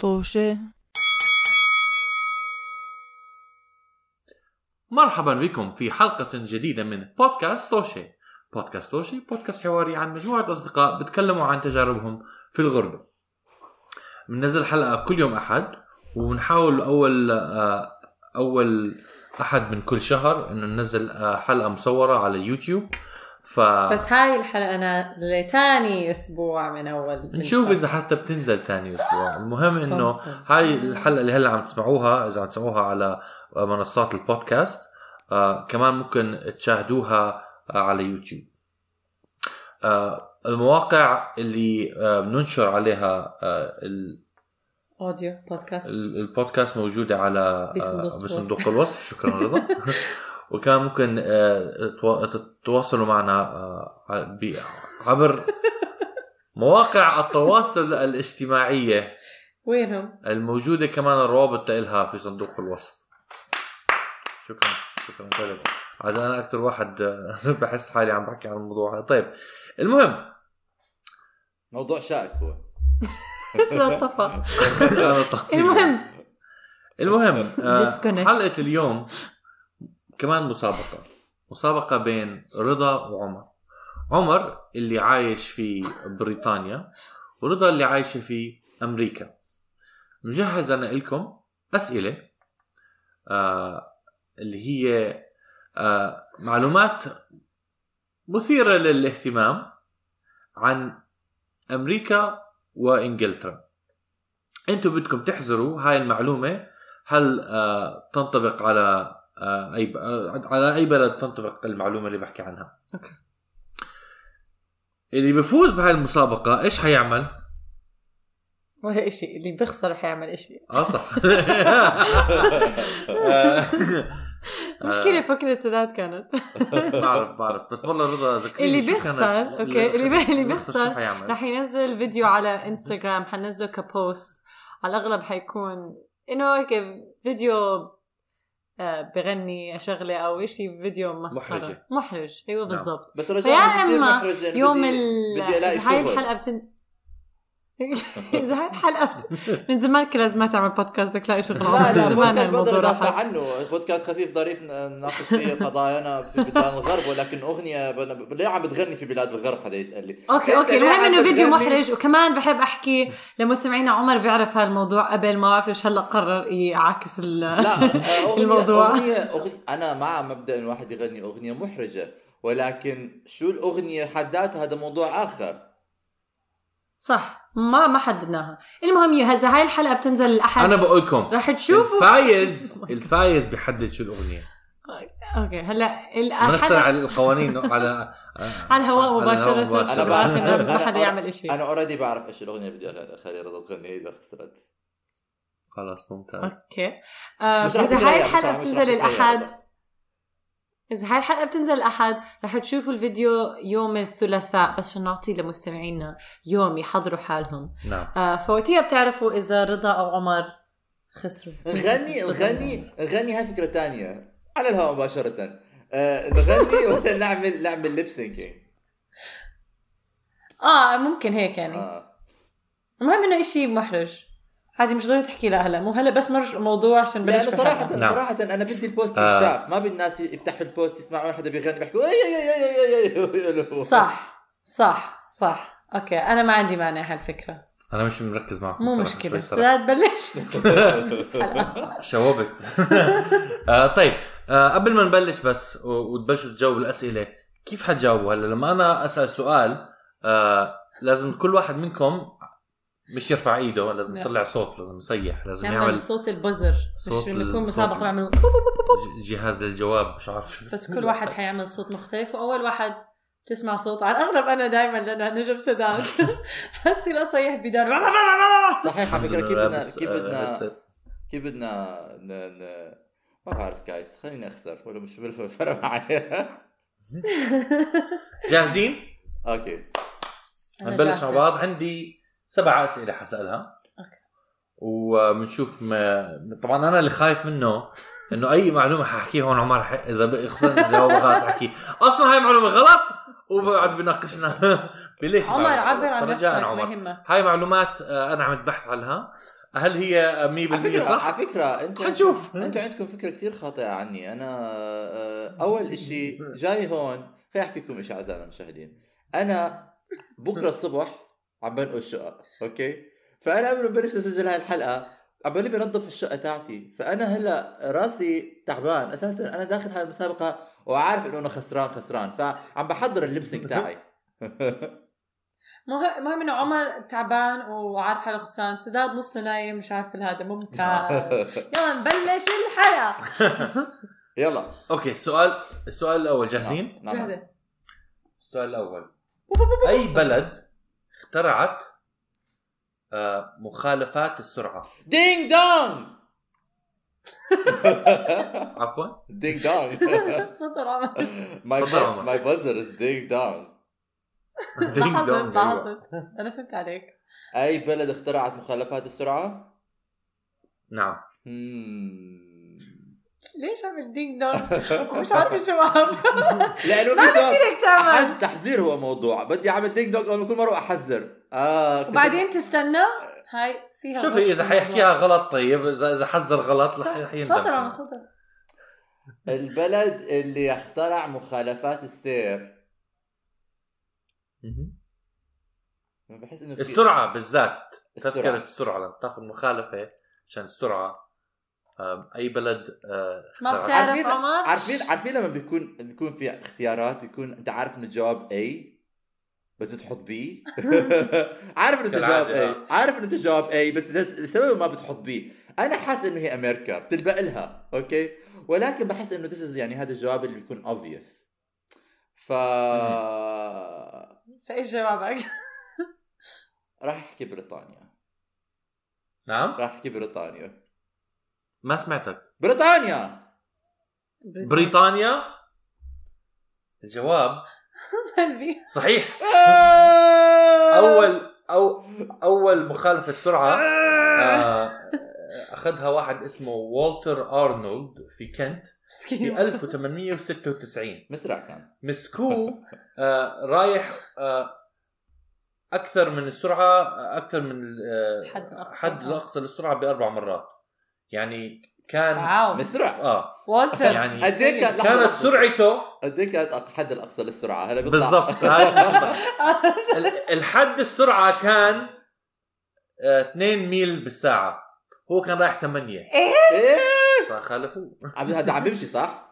طوشة مرحبا بكم في حلقة جديدة من بودكاست توشي بودكاست توشي بودكاست حواري عن مجموعة أصدقاء بتكلموا عن تجاربهم في الغربة. بننزل حلقة كل يوم أحد وبنحاول أول آه، أول أحد من كل شهر إنه ننزل آه، حلقة مصورة على يوتيوب. ف بس هاي الحلقة نازلة تاني أسبوع من أول من نشوف. إذا حتى بتنزل تاني أسبوع المهم إنه. هاي الحلقة اللي هلأ عم تسمعوها إذا عم تسمعوها على منصات البودكاست آه كمان ممكن تشاهدوها آه على يوتيوب آه المواقع اللي آه بننشر عليها آه ال- أوديو بودكاست ال- البودكاست موجودة على بصندوق آه الوصف. بصندوق الوصف شكرا رضا وكان ممكن آه تو- تتواصلوا معنا آه ب- عبر مواقع التواصل الاجتماعية وينهم؟ الموجودة كمان الروابط لها في صندوق الوصف. شكرا شكرا طيب. عاد أنا أكثر واحد آه، بحس حالي عم بحكي عن الموضوع هذا. طيب المهم. موضوع شائك هو. طفى. المهم. المهم آه،. حلقة اليوم كمان مسابقة. مسابقة بين رضا وعمر. عمر اللي عايش في بريطانيا ورضا اللي عايشة في أمريكا. مجهز أنا لكم أسئلة آه اللي هي آه معلومات مثيرة للاهتمام عن أمريكا وإنجلترا. أنتم بدكم تحزروا هاي المعلومة هل آه تنطبق على اي آه على أي بلد تنطبق المعلومة اللي بحكي عنها. okay. اللي بيفوز بهاي المسابقة إيش حيعمل؟ ولا إشي اللي بيخسر حيعمل إشي. آه صح. آه، مشكلة فكرة سداد كانت. بعرف بعرف. بس والله رضا ذكريني اللي بيخسر، okay، اللي اللي بيخسر رح ينزل فيديو على انستغرام حنزله كبوست على الأغلب حيكون إنه هيك فيديو آه، بغني شغلة أو إشي فيديو محرجة. محرج أيوه نعم. بالضبط بس فيا رجاء محرج لأن يوم بدي, ال بدي ألاقي هاي شغل الحلقة بتن إذا هاي الحلقة بت... من زمان كان لازم تعمل بودكاست بدك تلاقي شغل لا. لا بودكاست بقدر ادافع عنه بودكاست خفيف ظريف نناقش فيه قضايانا في بلدان الغرب ولكن أغنية ليه عم بتغني في بلاد الغرب حدا يسأل لي okay okay المهم إنه فيديو؟ محرج وكمان بحب أحكي لمستمعينا عمر بيعرف هالموضوع قبل ما بعرف هلأ قرر يعكس ال لا أغنية الموضوع. أغنية أغنية أنا مع مبدأ إن الواحد يغني أغنية محرجة ولكن شو الأغنية حد ذاتها هذا موضوع آخر صح ما ما حددناها. المهم يو هذا هاي الحلقة بتنزل الاحد أنا بقول لكم رح تشوفوا. الفايز الفايز بيحدد شو الأغنية. okay هلا بنخترع الحلقة القوانين على على الهواء أنا ما بعرف ما حدا يعمل إشي. أنا already بعرف إيش الأغنية اللي بدي أخلي رضا تغني إذا خسرت. خلاص ممتاز. okay. آه إذا هاي الحلقة بتنزل الأحد. إذا هاي الحلقة بتنزل الأحد رح تشوفوا الفيديو يوم الثلاثاء بس عشان نعطي لمستمعينا يوم يحضروا حالهم. نعم. آه فوقتها بتعرفوا إذا رضا أو عمر خسروا. نغني نغني نغني هاي فكرة تانية. على الهواء مباشرة. آه، نغني ولا نعمل نعمل lip syncing آه ممكن هيك يعني. آه. المهم إنه إشي محرج. عادي مش ضروري تحكي لا هلا مو هلا بس مرج موضوع عشان بلش لأنه بحلقة. نعم. صراحة أنا بدي ال post آه. يتشاف ما بدي الناس يفتحوا ال post يسمعون حدا بيغني بيحكوا اي اي اي اي اي اي صح صح صح okay أنا ما عندي مانع هالفكره أنا مش مركز معكم مو مشكله شوي صراحة. سداد بلش شوبت آه طيب آه قبل ما نبلش بس وتبلشوا تجاوبوا الاسئله كيف حتجاوبوا هلا لما أنا اسال سؤال آه لازم كل واحد منكم مش يرفع ايده لازم لا. يطلع صوت لازم يصيح لازم نعمل يعمل صوت البزر صوت مش لما يكون مسابقة ج- جهاز للجواب مش عارف شو بس. كل واحد حيعمل صوت مختلف وأول واحد تسمع صوت على الأغلب أنا دائما لأنه نجم سداد حصير اصيح بدار صحيح على فكرة كيف بدنا لابس، كيف آه، بدنا. كيف بدنا ن... ن... ما بعرف جايز خليني أخسر ولا مش فرق معي جاهزين؟ okay أنا نبلش جاهزة. مع بعض عندي سبع أسئلة حسألها. okay. وبنشوف ما طبعا أنا اللي خايف منه إنه أي معلومة حأحكيها هون عمر ح... إذا بخسر جواب غلط احكي أصلا هاي معلومة غلط وبقعد بيناقشنا بليش عمر عبر؟ عن نفسك عمر. ما يهمك هاي معلومات آه، أنا عملت بحث عنها. هل هي 100% على فكرة صح؟ على فكرة أنتوا حنشوف. أنتوا عندكم فكرة كثير خاطئة عني. أنا آه، أول إشي جاي هون. خليني أحكي لكم إشي اعزائنا المشاهدين. أنا بكرة الصبح عم بنقل الشقة okay؟ فأنا قبل ما بلش اسجل هاي الحلقة عم بلي بنظف الشقة تاعتي. فأنا هلأ راسي تعبان. أساسا أنا داخل هاي المسابقة وعارف إنه أنا خسران خسران. فعم بحضر ال lip sync تاعي. مهم مهم إنه عمر تعبان وعارف حاله خسران. سداد نصه نايم مش عارف هذا ممتاز. يلا نبلش الحلقة. يلا. okay السؤال السؤال الأول جاهزين؟ نعم. جاهزة. السؤال الأول. أي بلد اخترعت آه، مخالفات السرعة. ding dong عفوا. ding dong تفضل عمر. Buzzer is ding dong. ding لاحظت dong، أيوة. لاحظت. أنا فهمت عليك. أي بلد اخترعت مخالفات السرعة؟ نعم. Hmm. ليش عمل ding dong ومش عارف الجواب لأنه ما في سؤال- بصيرك تعمل تحذير هو موضوع. بدي أعمل ding dong أنا كل مرة أحذر. آه كذا. وبعدين تستنى؟ هاي فيها شوفي إذا. حيحكيها غلط طيب. اذا إذا حذر غلط رح تفضل تفضل. البلد اللي اخترع مخالفات السير. بحس إنه في- السرعة بالذات. تذكرة السرعة لما تاخذ مخالفة عشان السرعة. أي بلد آه، ما بتعرف عارفين عمر؟ عارفين عارفين لما بيكون بيكون في اختيارات بيكون أنت عارف إنه الجواب A بس بتحط B عارف إنه أنت جواب A عارف إنه أنت جواب A بس لس- لسبب ما بتحط B أنا حاسس إنه هي أمريكا بتلبق لها okay؟ ولكن بحس إنه is يعني هذا الجواب اللي بيكون obvious. ف فإيش جوابك؟ راح أحكي بريطانيا. نعم؟ راح أحكي بريطانيا. ما سمعتك. بريطانيا. بريطانيا. الجواب. صحيح. اول أو أول مخالفة سرعة آه، أخذها واحد اسمه والتر أرنولد في كنت في مسكين 1896 مسرع كان مسكوه آه، رايح آه، أكثر من السرعة آه، أكثر من ال- الحد الأقصى. حد الأقصى للسرعة بأربع مرات. يعني كان واو. مسرع آه. والتر. يعني قد إيه كانت. سرعته قد إيه كانت الحد الأقصى للسرعة؟ هلا بالضبط. الحد السرعة كان آه، 2 ميل بالساعة. هو كان رايح 8 إيه. فخالفوه عم هذا عم بيمشي صح؟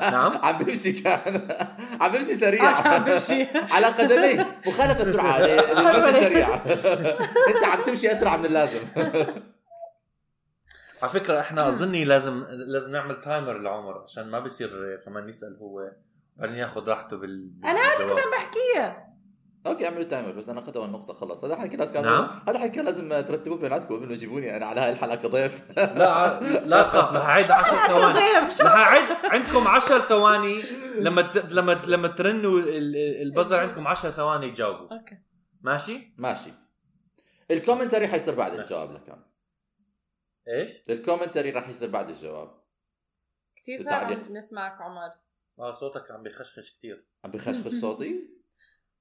نعم. عم بيمشي كان. عم بيمشي سريع. عم بمشي على قدميه. مخالفة سرعة للمشي سريع. أنت عم تمشي أسرع من اللازم. على فكرة إحنا أظني لازم لازم نعمل timer لعمر عشان ما بيصير كمان يسأل هو بعدين ياخذ راحته بال أنا هذا كنت. عم بحكيها okay اعملوا timer بس أنا اخذت اول نقطة خلص هذا حكي لازم نعم. هذا حكي لازم ترتبوه بيناتكم قبل ما تجيبوني أنا على هاي الحلقة كضيف لا لا تخاف رح أعيد 10 ثواني. رح أعيد عندكم 10 ثواني. لما ت... لما لما ترنوا ال- ال- ال buzzer عندكم 10 ثواني تجاوبوا. okay. ماشي؟ ماشي. ال commentary حيصير بعد الجواب لكان إيش؟ ال commentary راح يصير بعد الجواب. كثير صعب بالتعليق. عم نسمعك عمر. آه صوتك عم بخشخش كثير عم بخشخش صوتي؟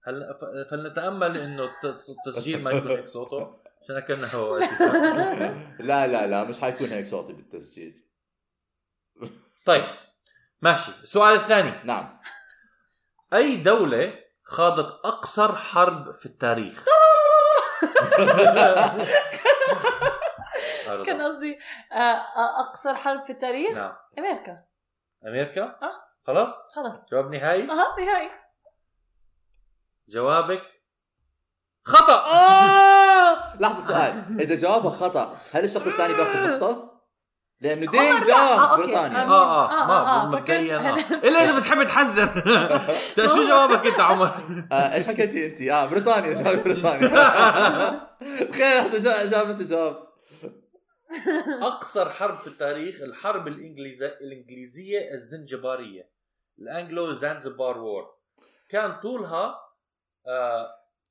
هل ف... فلنتأمل إنه الت- التسجيل ما يكون هيك صوته. عشان كانه هو. لا لا لا مش حيكون هيك صوتي بالتسجيل. طيب ماشي. السؤال الثاني. نعم. أي دولة خاضت أقصر حرب في التاريخ؟ كان قصدي آه، آه، أقصر حرب في التاريخ نعم أمريكا أمريكا آه. خلاص خلص جواب نهائي أها نهائي جوابك خطأ آه! لحظة سؤال إذا جوابها خطأ هل الشخص الثاني بياخذ نقطة؟ لأنه دينج عمر لا. آه،. بريطانيا. آه آه ما آه، مبدئيا آه. إلا إذا بتحب تحذر شو جوابك أنت عمر؟ إيش حكيتي أنت؟ آه بريطانيا جواب بريطانيا تخيل جا- جاب نفس الجواب اقصر حرب في التاريخ الحرب الإنجليزية الإنجليزية الزنجبارية الأنجلو زانزبار وور كان طولها آه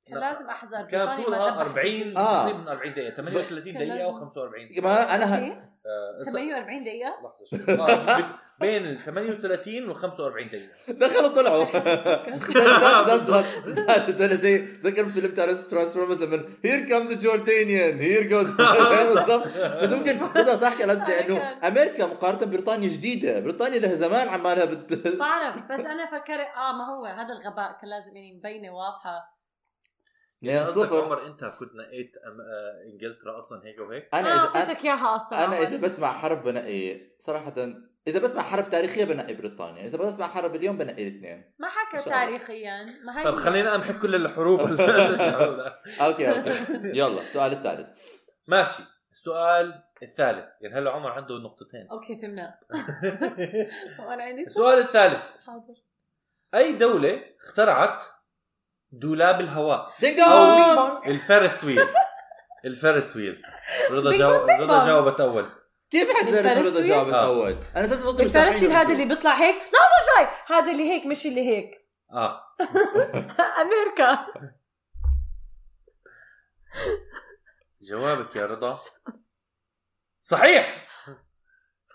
كان لازم أحذر كان طولها ما ذبحت 40 جديد. آه. تقريبا من 40 دقيقة 38 كان دقيقة لازم. و45 دقيقة ما أنا ه... إيه؟ آه، 48 دقيقة لحظة شوي. آه، ب- بين ال 38 و 45 دقيقة. دخلوا طلعوا. زي ذكر فيلم Transformers لما here comes Jordanian here goes بس ممكن بدها صح لازم لأنه أمريكا مقارنة ببريطانيا جديدة. بريطانيا لها زمان عمالها بت بعرف بس أنا فكرت آه ما هو هذا الغباء كان لازم يعني مبينة واضحة. يعني قصدك صفر. عمر أنت كنت نقيت أم- آه، إنجلترا أصلا هيك وهيك؟ أنا اعطيتك اياها أصلا أنا إذا. بسمع حرب بنقي صراحة إذا بسمع حرب تاريخية بنقي بريطانيا إذا بسمع حرب اليوم بنقي الاثنين ما حكى. تاريخيا. ما هي طيب خلينا امحي كل الحروب. okay okay. يلا السؤال الثالث. ماشي. السؤال الثالث. يعني هلا عمر عنده نقطتين. okay فهمنا. وأنا عندي سؤال. السؤال الثالث. حاضر. أي دولة اخترعت دولاب الهواء؟ ding الفرس ويل. الفرس ويل. رضا جاوب رضا. جاوبت أول. كيف ويل؟ جاوب آه. الأول؟ أنا أساسا صوتي الفرسي هذا اللي بيطلع هيك. لحظة شوي. هذا اللي هيك مش اللي هيك. آه. أمريكا. جوابك يا رضا. صحيح.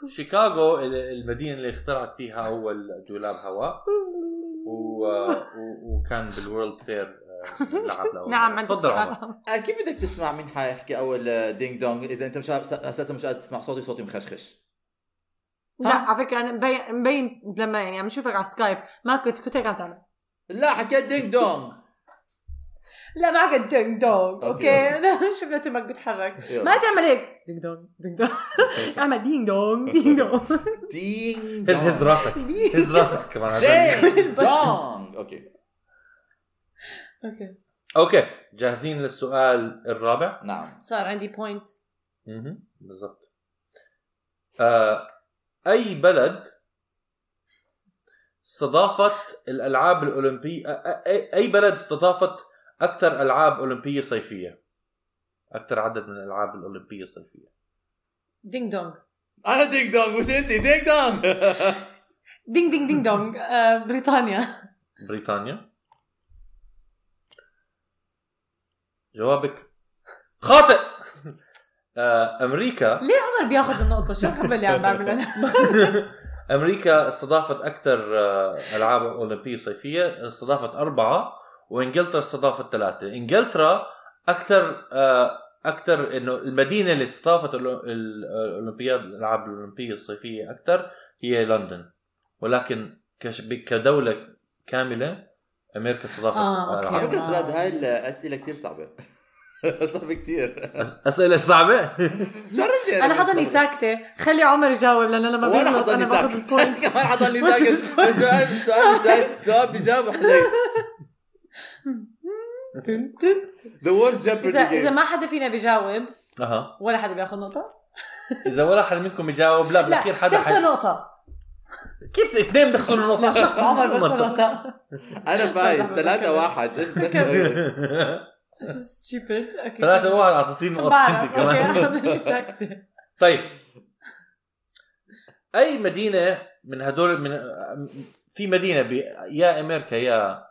شيكاغو المدينة اللي اخترعت فيها أول دولاب هواء. و... و... وكان بال World Fair آه، نعم مرة. عندك تفضل آه، كيف بدك تسمع مين حيحكي أول ding dong إذا أنت مش أساسا مش قادر تسمع صوتي صوتي مخشخش. لا على فكرة أنا مبين مبين لما يعني عم نشوفك على Skype ما كنت كنت هيك عم تعمل. لا حكيت ding dong لا ما كنت ding dong. Okay شفنا تمك بتحرك. ما تعمل هيك. Ding dong ding dong أعمل ding dong ding dong ding هز هز. راسك هز راسك كمان. هذا ding dong okay. Okay. Okay جاهزين للسؤال الرابع؟ نعم. صار عندي point مهم. بالضبط. آه، أي بلد استضافت الألعاب الاولمبيه أي أي بلد استضافت أكثر ألعاب أولمبية صيفية؟ أكثر عدد من الألعاب الأولمبية الصيفيه ding dong أنا ding dong مش أنت؟ ding dong ding ding ding dong آه، بريطانيا. بريطانيا؟ جوابك. خاطئ! آه، أمريكا. ليه عمر بياخذ النقطة؟ شو الخبر اللي عم بعمله؟ أمريكا استضافت أكثر آه، ألعاب أولمبية صيفية استضافت أربعة وإنجلترا استضافت ثلاثة. إنجلترا أكثر أكثر إنه المدينة اللي استضافت الأولمبياد الألعاب الأولمبية الصيفية أكثر هي لندن. ولكن كدولة كاملة أمريكا استضافت آه، okay. على ألعاب. فكره زاد هاي الاسئله كثير صعبة. صعبة كثير أسئلة صعبة؟ شو عرفني أنا حضني ساكتة، خلي عمر يجاوب لأن لما وأنا حضني أنا باخذ ساكت ال point كمان حضني ساكت السؤال السؤال الجاي سؤال بجاوب حضرتك تن- تن. ذا وورست إذا إذا جيبردي ما حدا فينا بيجاوب أها. ولا حدا بياخذ نقطة؟ إذا ولا حدا منكم يجاوب لا بالأخير حدا تخسر حي... نقطة كيف اثنين بيخسروا النقطه شو عمر بيخسر؟ نقطة أنا فايز. بس- ثلاثة واحد. إيش بدك ستيبد ثلاثة واحد. أعطيتيني نقطة أوكي كمان. طيب. أي مدينة من هدول من في مدينة ب... يا أمريكا يا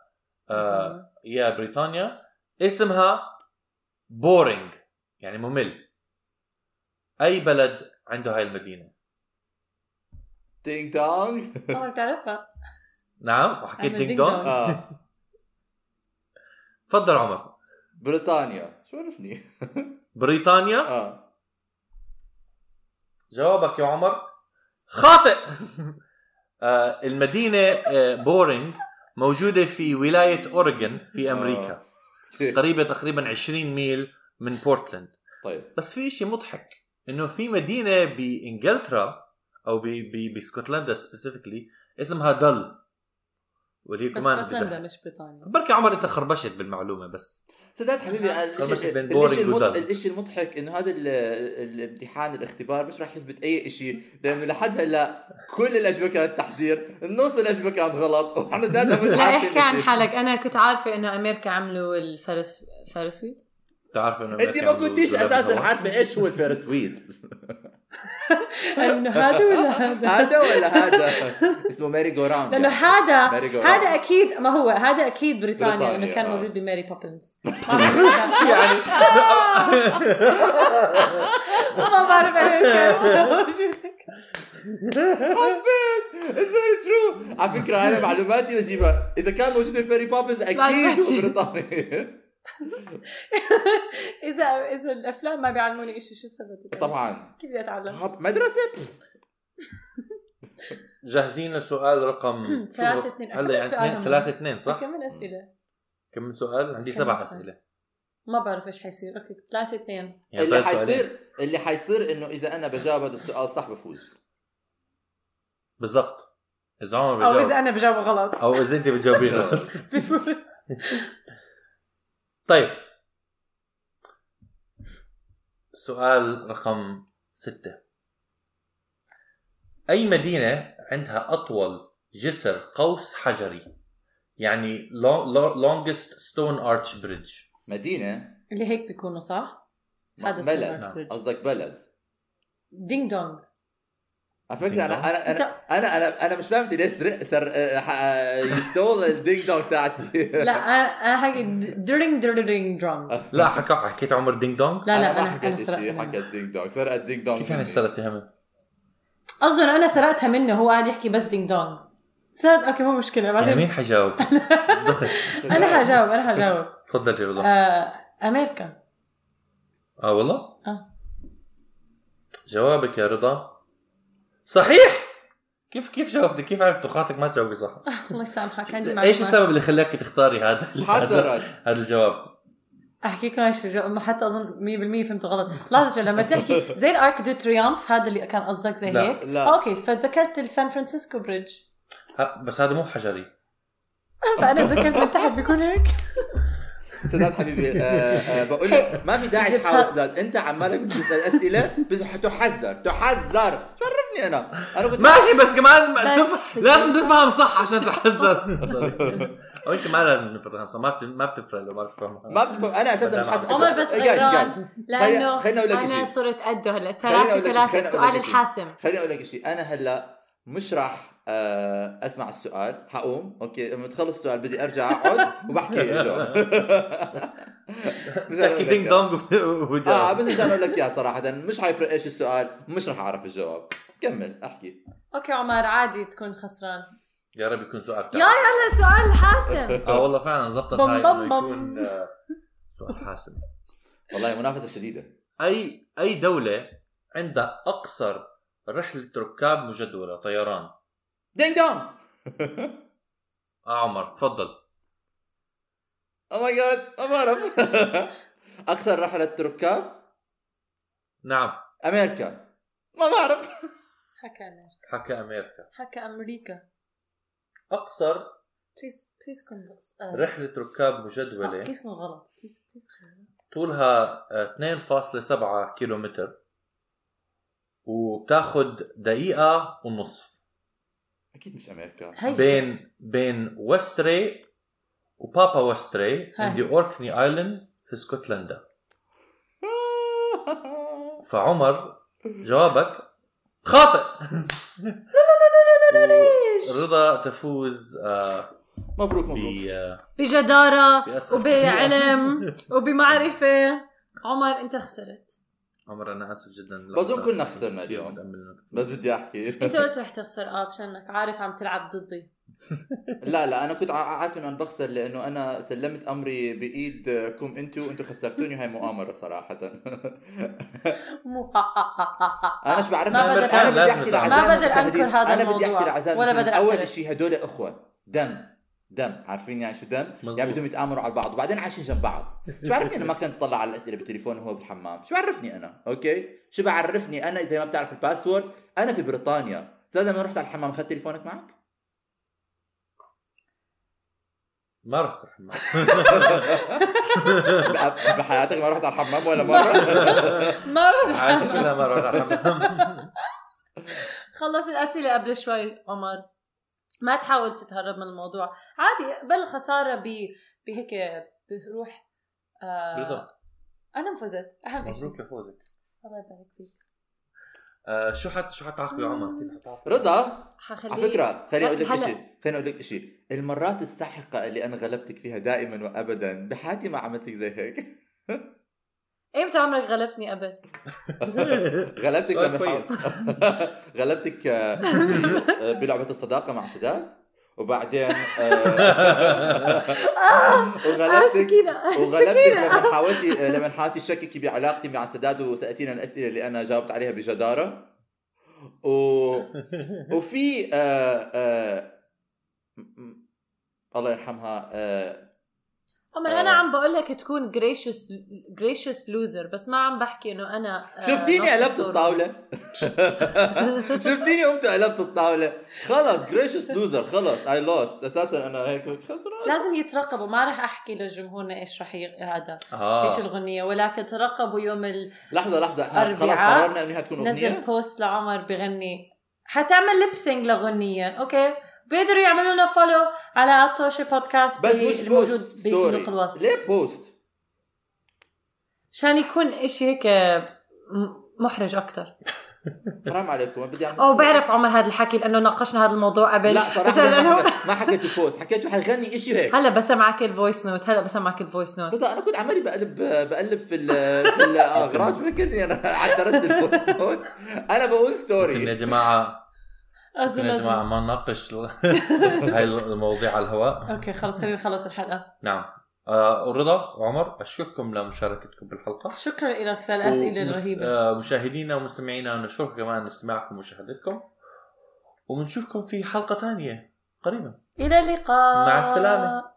آه يا بريطانيا اسمها Boring يعني ممل. أي بلد عنده هاي المدينة؟ ding dong عمر بتعرفها نعم وحكيت ding dong dong. آه. تفضل عمر. بريطانيا. شو عرفني؟ بريطانيا؟ آه. جوابك يا عمر. خاطئ. آه المدينة آه Boring موجودة في ولاية أوريغون في أمريكا. آه. قريبة تقريبا 20 ميل من بورتلاند. طيب. بس في شيء مضحك إنه في مدينة بإنجلترا أو ب- ب- باسكتلندا specifically اسمها Dull واللي كمان اسكتلندا مش بريطانيا. بركي عمر أنت خربشت بالمعلومة بس. سداد حبيبي الشيء بين الشيء المضحك إنه هذا ال... الامتحان الاختبار مش راح يثبت أي شيء لأنه لحد هلأ كل الأجوبة كانت تحذير النص الأجوبة كانت غلط وإحنا مش لا عارفين احكي عن. حالك. أنا كنت عارفة إنه أمريكا عملوا ال Ferris Ferris wheel بتعرف إنه أنت أمريكا ما كنتيش أساسا؟ عارفة إيش هو ال Ferris wheel انه هذا ولا هذا؟ هذا ولا هذا؟ اسمه merry-go-round لأنه يعني. هذا هذا. أكيد ما هو؟ هذا أكيد بريطانيا بريطانيا، إنه كان آه. موجود ب Mary Poppins يعني. ما بعرف كان. موجود حبيت. it's very true على فكرة أنا معلوماتي بجيبها إذا كان موجود ب Mary Poppins أكيد معلوماتي. اذا إذا الأفلام ما بيعلموني شيء شو السبب طبعا كيف بدي أتعلم؟ هب- مدرسة جاهزين لسؤال رقم شو ثلاثة هو؟ اثنين. هلا أكمل يعني سؤال اثنين هم. ثلاثة اثنين صح؟ كم من أسئلة؟ كم من سؤال؟ عندي سبع؟ أسئلة ما بعرف إيش حيصير أوكي ثلاثة اثنين يعني اللي. حيصير اللي حيصير إنه إذا أنا بجاوب هذا السؤال صح بفوز بالضبط إذا عمر أو بجاوب إذا أنا بجاوب غلط أو إذا أنت بتجاوبي غلط بفوز طيب. سؤال رقم ستة. أي مدينة عندها أطول جسر قوس حجري؟ يعني lo- lo- longest stone arch bridge. مدينة؟ اللي هيك بيكونوا صح؟ هذا بلد. قصدك بلد. ding dong على فكرة أنا أنا أنا أنا أنا, أنا مش فاهم انت ليش سر- سر you stole ال ding dong تاعتي لا أنا حكي dring dring drong لا حكى حكيت عمر ding dong لا لا ما أنا حكيت شيء حكيت ding dong سرقت ding dong كيف يعني. سرقتها منه؟ أظن أنا سرقتها منه هو قاعد يحكي بس ding dong صدق okay مو مشكلة. يعني بعدين مين حيجاوب؟ دخل. أنا حجاوب أنا حجاوب. تفضل يا رضا. آه، أمريكا. آه والله؟ آه. جوابك يا رضا. صحيح كيف كيف جاوبتي؟ كيف عرفت توقعتك ما تجاوبي صح؟ الله يسامحك عندي إيش معلومات. السبب اللي خلاك تختاري هذا حذرت هذا الجواب؟ احكيك إيش جو- ما حتى أظن 100% فهمته غلط لحظه شو لما تحكي زي ال Arc de Triomphe هذا اللي كان قصدك زي لا، هيك لا. okay فذكرت ال San Francisco Bridge ها، بس هذا مو حجري فأنا تذكرت من تحت بيكون هيك سداد حبيبي آه آه بقول لك ما في داعي. تحاول سداد أنت عمالك بتسأل أسئلة بس تحذر تحذر عرفني أنا أنا كنت ماشي بس كمان تف... لازم تفهم صح عشان تحذر أو يمكن ما لازم نفهم صح ما بت... ما بتفرق لو ما بتفهم ما بتفهم أنا أساسا مش حاسس عمر بس إيه،. غيران لأنه خليني أقول لك أنا شيء. صرت قده هلا خليني أقول السؤال. الحاسم خليني أقول لك شيء أنا هلأ مش راح أسمع السؤال. حقوم. okay لما تخلص السؤال بدي أرجع أقعد وبحكي اجاوب مش تحكي ding dong آه وجاوب بس عشان أقول لك اياها صراحة. مش حيفرق إيش السؤال مش راح أعرف الجواب. كمل أحكي. okay عمر عادي تكون خسران. يا رب يكون سؤال يا. هلا السؤال الحاسم آه والله فعلا زبطت هاي بم إنه بم. يكون آه، سؤال حاسم. والله منافسة شديدة. أي أي دولة عندها أقصر رحلة ركاب مجدولة طيران؟ ding dong. آه عمر تفضل. oh my God ما بعرف. اقصر رحلة ركاب نعم. أمريكا. ما بعرف. حكى أمريكا. حكى أمريكا. حكى أمريكا. اقصر please please كون آه، رحلة ركاب صح، مجدوله please كون غلط please please. طولها آه، 2.7 كيلومتر. وبتاخد دقيقة ونصف. أكيد مش أمريكا هاي بين بين Westray و Papa Westray هاي. عندي Orkney Island في اسكتلندا فعمر جوابك خاطئ رضا تفوز آه، مبروك مبروك ب آه، بجدارة وبعلم وبمعرفة عمر انت خسرت عمر أنا آسف جدا بظن كلنا خسرنا اليوم. بس بدي أحكي أنت قلت رح تخسر آه مشانك عارف عم تلعب ضدي لا لا أنا كنت ع- عارف إنه أنا بخسر لأنه أنا سلمت أمري بايدكم أنتوا وانتوا خسرتوني وهي مؤامرة صراحة مو أنا مش بعرف ما أنا بدل- أنا بدي أحكي ما بدل. أنكر هذا أنا بدي الموضوع. احكي ولا. بدل أول. شيء هدول إخوة دم دم عارفين يعني شو دم؟ مزبوط. يعني بدهم يتآمروا على بعض وبعدين عايشين جنب بعض. شو بعرفني أنا ما كنت طلع على الأسئلة بالتليفون وهو بالحمام؟ شو بعرفني أنا؟ أوكي؟ شو بعرفني أنا إذا ما بتعرف ال password؟ أنا في بريطانيا. زاد لما رحت على الحمام أخذت تليفونك معك؟ ما رحت الحمام. بحياتك ما رحت على الحمام ولا مرة؟ ما رح حياتي كلها ما رحت على الحمام. خلص الأسئلة قبل شوي عمر. ما تحاول تتهرب من الموضوع. عادي بل خسارة ب بهيك بروح آه رضا أنا فزت أهم شيء مبروك لفوزك. الله يبارك فيك. آه شو حت شو حتعاقبي عمر؟ كيف حتعاقبي رضا حخليه. على فكرة خليني أقول لك. شيء خليني أقول لك شيء المرات الساحقة اللي أنا غلبتك فيها دائما وابدا بحياتي ما عملت لك زي هيك. ايمتى عمرك غلبتني قبل؟ غلبتك لما كويس. غلبتك آه، آه، بلعبة الصداقة مع سداد وبعدين آه، وغلبتك سكينة وغلبتك لما حاولتي لما حاولتي تشككي بعلاقتي مع سداد وسالتينا الأسئلة اللي أنا جاوبت عليها بجدارة و... وفي آه آه الله يرحمها آه عمر آه. أنا عم بقول لك تكون gracious gracious loser بس ما عم بحكي إنه أنا آه، شفتيني قلبت. الطاولة؟ شفتيني قمت قلبت الطاولة. خلص gracious loser خلص I lost أساسا أنا هيك خسران. لازم يترقبوا ما راح أحكي لجمهورنا إيش راح. هذا آه. إيش الغنية. ولكن ترقبوا يوم ال... لحظة لحظة إحنا خلص قررنا إنها تكون نزل اغنيه post لعمر بغني. حتعمل لبسينج لغنية أوكي؟ بيقدروا يعملوا لنا فولو على اتوشي بودكاست بس بي- مش الموجود بوست بصندوق ستوري الوصف ليه بوست عشان يكون إشي هيك محرج أكثر حرام عليكم ما بدي أعمل أو بعرف عمر هذا الحكي لأنه ناقشنا هذا الموضوع قبل. لا صراحة ما لأنه حكيت- ما حكيت بوست حكيت حيغني شيء هيك. هلا بسمعك الفويس نوت هلا بسمعك الفويس نوت رضا أنا كنت عمالي بقلب بقلب في ال- في الأغراض فكرني أنا درست البوست نوت أنا بقول ممكن يا story جماعة ممكن يا جماعة. ما نناقش هاي المواضيع على الهواء. okay خلص خلينا نخلص الحلقة. نعم. آه رضا وعمر أشكركم لمشاركتكم بالحلقة. شكرا لك على الأسئلة الرهيبة. آه مشاهدينا ومستمعينا نشكركم كمان استماعكم ومشاهدتكم. وبنشوفكم في حلقة ثانية قريبا. إلى اللقاء. مع السلامة.